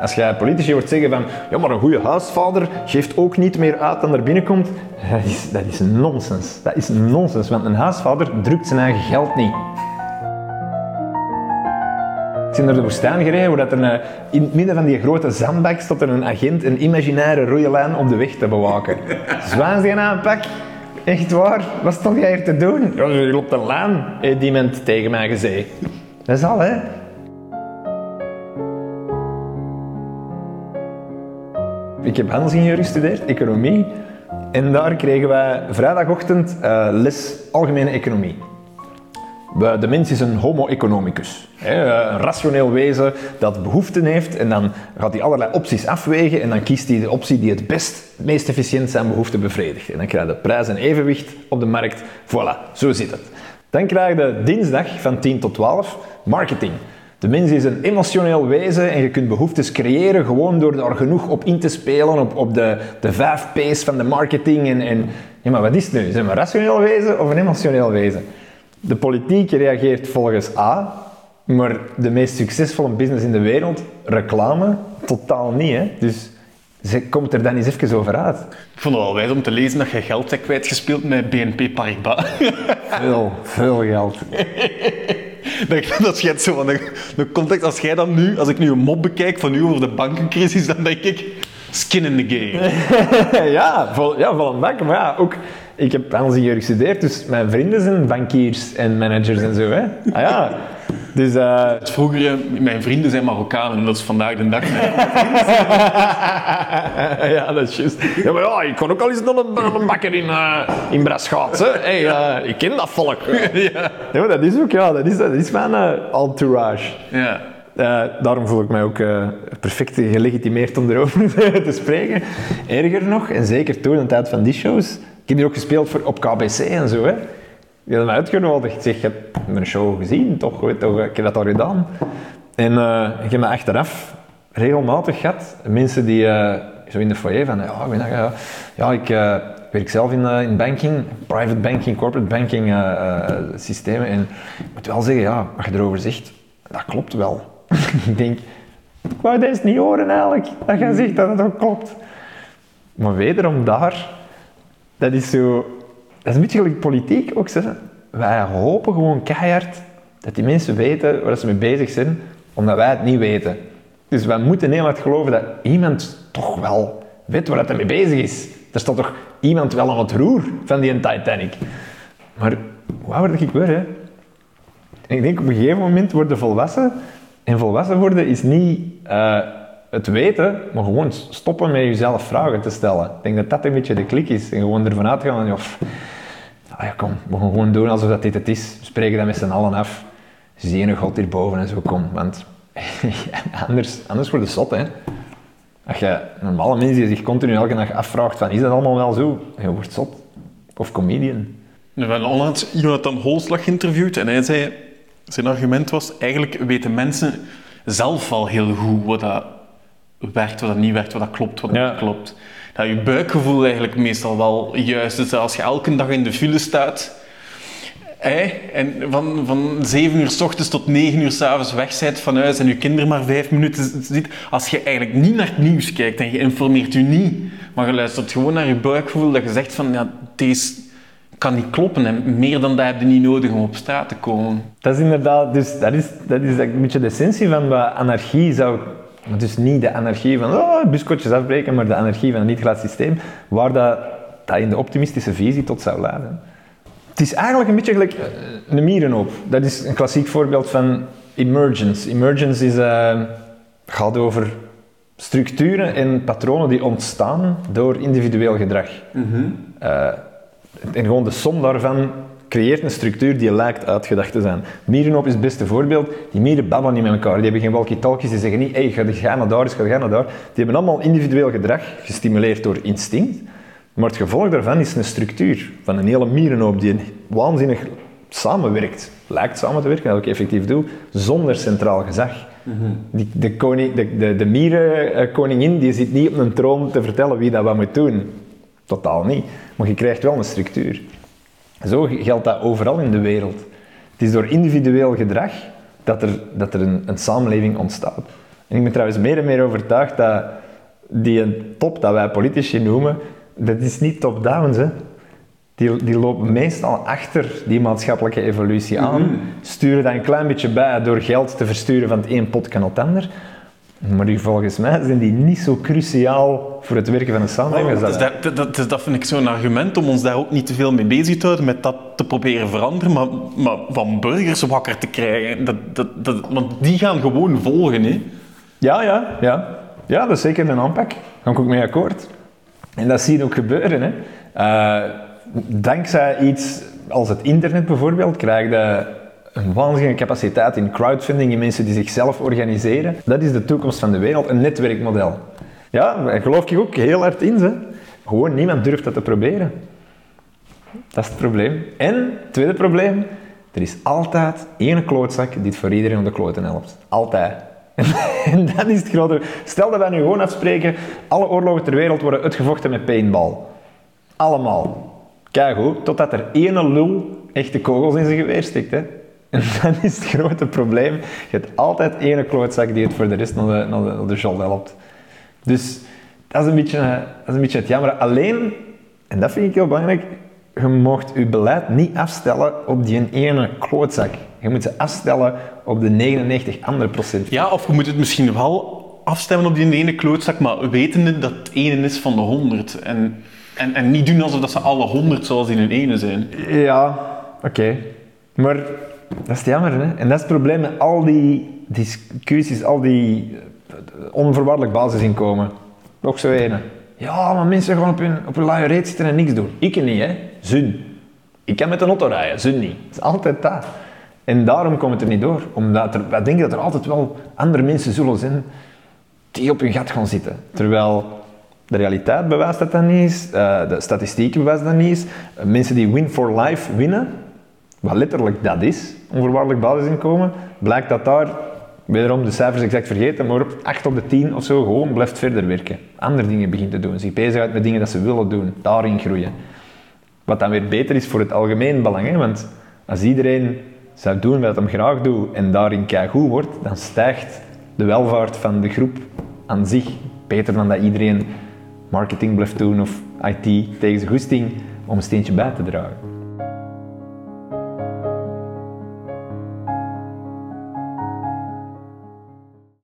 Als jij politici hoort zeggen van, ja maar een goede huisvader geeft ook niet meer uit dan er binnenkomt, dat is, dat is nonsens. Dat is nonsens, want een huisvader drukt zijn eigen geld niet. Ik ben naar de woestijn gereden, waar er een, in het midden van die grote zandbak stond er een agent een imaginaire rode lijn op de weg te bewaken. Zwaanzige aanpak. Echt waar? Wat stond jij hier te doen? Ja, je loopt een laan, heeft iemand tegen mij gezegd. Dat is al, hè? Ik heb handelsingenieur gestudeerd, economie. En daar kregen wij vrijdagochtend uh, les algemene economie. De mens is een homo economicus. Een rationeel wezen dat behoeften heeft en dan gaat hij allerlei opties afwegen en dan kiest hij de optie die het best, meest efficiënt zijn behoeften bevredigt. En dan krijg je prijs en evenwicht op de markt. Voilà, zo zit het. Dan krijg je dinsdag van 10 tot 12 marketing. De mens is een emotioneel wezen en je kunt behoeftes creëren gewoon door daar genoeg op in te spelen, op, op de, de vijf P's van de marketing. En, en, ja, maar wat is het nu? Zijn we een rationeel wezen of een emotioneel wezen? De politiek reageert volgens A, maar de meest succesvolle business in de wereld, reclame, totaal niet. Hè? Dus ze komt er dan eens even over uit. Ik vond het wel wijs om te lezen dat je geld hebt kwijtgespeeld met BNP Paribas. Veel, veel geld. dat schetst zo van de, context. Als jij dan nu, als ik nu een mop bekijk van u over de bankencrisis, dan denk ik skin in the game. ja, vol, ja, vol een bak. Maar ja, ook, ik heb hier gestudeerd, dus mijn vrienden zijn bankiers en managers en zo. Hè. Ah ja. Dus, uh... Vroeger, mijn vrienden zijn Marokkaan en dat is vandaag de dag. ja, dat is juist. Ja, maar ja, ik kon ook al eens naar een, een bakker in, uh, in Braschaat. Hey, uh, ik ken dat volk. ja. ja dat is ook, ja, dat is, dat is mijn entourage. Ja. Daarom voel ik mij ook perfect gelegitimeerd om erover te spreken. Erger nog, en zeker toen in de tijd van die shows, ik heb hier ook gespeeld voor, op KBC en zo. Hè. Je hebt me uitgenodigd. Zeg, je hebt mijn show gezien, toch? Weet toch? Ik heb dat al gedaan. En uh, ik heb me achteraf regelmatig gehad. Mensen die zo in de foyer van, ja, ik, ja, ja, ik werk zelf in, in banking, private banking, corporate banking systemen. En ik moet wel zeggen, ja, wat je erover zegt, dat klopt wel. ik denk, ik wou deze niet horen eigenlijk, dat je zegt dat het ook klopt. Maar wederom daar, dat is zo, is een beetje gelijk politiek ook. Zo. Wij hopen gewoon keihard dat die mensen weten waar ze mee bezig zijn, omdat wij het niet weten. Dus wij moeten heel hard geloven dat iemand toch wel weet waar het mee bezig is. Er staat toch iemand wel aan het roer van die Titanic. Maar hoe ouder ik word, hè? En ik denk op een gegeven moment worden volwassen en volwassen worden is niet uh, het weten, maar gewoon stoppen met jezelf vragen te stellen. Ik denk dat dat een beetje de klik is. En gewoon ervan uitgaan ah ja, kom, we gaan gewoon doen alsof dat dit het is. We spreken dat met z'n allen af. Zie je een God hierboven en zo, kom. Want anders, anders wordt het zot, hè. Als je normale mensen die zich continu elke dag afvraagt van, is dat allemaal wel zo? Je wordt zot. Of comedian. We hebben onlangs Jonathan Holslag geïnterviewd en hij zei zijn argument was, eigenlijk weten mensen zelf al heel goed wat dat werkt, wat dat niet werkt, wat dat klopt, wat dat niet klopt. Dat je buikgevoel eigenlijk meestal wel juist is. Als je elke dag in de file staat en van, van 7 uur s ochtends tot 9 uur s avonds weg van huis en je kinderen maar 5 minuten ziet, als je eigenlijk niet naar het nieuws kijkt en je informeert je niet, maar je luistert gewoon naar je buikgevoel, dat je zegt van ja, deze kan niet kloppen. En meer dan dat heb je niet nodig om op straat te komen. Dat is inderdaad, dus dat is, dat is een beetje de essentie van wat anarchie zou... Dus niet de anarchie van oh, buskotjes afbreken, maar de anarchie van een niet-glad systeem, waar dat, dat in de optimistische visie tot zou leiden. Het is eigenlijk een beetje gelijk eh, een mierenhoop. Dat is een klassiek voorbeeld van emergence. Emergence is, uh, gaat over structuren en patronen die ontstaan door individueel gedrag. Mm en gewoon de som daarvan creëert een structuur die lijkt uitgedacht te zijn. Mierenhoop is het beste voorbeeld. Die mieren babbelen niet met elkaar. Die hebben geen walkie-talkies. Die zeggen niet, hey, ga, ga naar daar, ga, naar daar. Die hebben allemaal individueel gedrag, gestimuleerd door instinct. Maar het gevolg daarvan is een structuur van een hele mierenhoop die waanzinnig samenwerkt. Lijkt samen te werken, dat ik effectief doe, zonder centraal gezag. die, de, koning, de, de, de mierenkoningin die zit niet op een troon te vertellen wie dat wat moet doen. Totaal niet. Maar je krijgt wel een structuur. Zo geldt dat overal in de wereld. Het is door individueel gedrag dat er, dat er een, een samenleving ontstaat. En ik ben trouwens meer en meer overtuigd dat die top dat wij politici noemen, dat is niet top-down. hè. Die, die lopen meestal achter die maatschappelijke evolutie aan, Mhm. sturen dat een klein beetje bij door geld te versturen van het een pot kan het ander. Maar die, volgens mij zijn die niet zo cruciaal voor het werken van een samenleving. Dus dat- dat, dat, vind ik zo'n argument om ons daar ook niet te veel mee bezig te houden, met dat te proberen veranderen, maar, maar van burgers wakker te krijgen. Dat, dat, dat, want die gaan gewoon volgen. Hè. Ja, ja, ja. Ja, dat is zeker een aanpak. Daar ga ik ook mee akkoord. En dat zie je ook gebeuren. Hè. Eh, dankzij iets als het internet bijvoorbeeld, krijg je een waanzinnige capaciteit in crowdfunding, in mensen die zichzelf organiseren. Dat is de toekomst van de wereld, een netwerkmodel. Ja, daar geloof ik ook heel hard in. Hè. Gewoon niemand durft dat te proberen. Dat is het probleem. En, tweede probleem, er is altijd één klootzak die het voor iedereen op de kloten helpt. Altijd. En dat is het grote... Stel dat wij nu gewoon afspreken, alle oorlogen ter wereld worden uitgevochten met paintball. Allemaal. Kijk goed, totdat er één lul echte kogels in zijn geweer stikt. Hè. En dat is het grote probleem. Je hebt altijd één klootzak die het voor de rest naar de, naar de, naar de jol helpt. Dus dat is, een beetje, dat is een beetje het jammer. Alleen, en dat vind ik heel belangrijk, je mocht je beleid niet afstellen op die ene klootzak. Je moet ze afstellen op de 99 andere procent. Ja, of je moet het misschien wel afstemmen op die ene klootzak, maar wetende dat het ene is van de honderd. En, en, en niet doen alsof dat ze alle honderd zoals in hun ene zijn. Ja, oké. Maar dat is het jammer, hè? En dat is het probleem met al die discussies, al die eh, onvoorwaardelijk basisinkomen. Nog zo ene. Ja, maar mensen gaan op hun, op hun reet zitten en niks doen. Ik niet, hè. Zun. Ik kan met een auto rijden, zun niet. Het is altijd dat. En daarom komt het er niet door. Omdat er, wij denken dat er altijd wel andere mensen zullen zijn die op hun gat gaan zitten. Terwijl de realiteit bewijst dat dat niet is, eh, de statistieken bewijzen dat niet is. Eh, mensen die win for life winnen, wat letterlijk dat is, onvoorwaardelijk basisinkomen, blijkt dat daar, wederom de cijfers exact vergeten, maar op 8 op de 10 of zo gewoon blijft verder werken. Andere dingen begint te doen, zich bezighoudt met dingen dat ze willen doen, daarin groeien. Wat dan weer beter is voor het algemeen belang, hè? want als iedereen zou doen wat hem graag doet en daarin goed wordt, dan stijgt de welvaart van de groep aan zich beter dan dat iedereen marketing blijft doen of IT tegen zijn goesting om een steentje bij te dragen.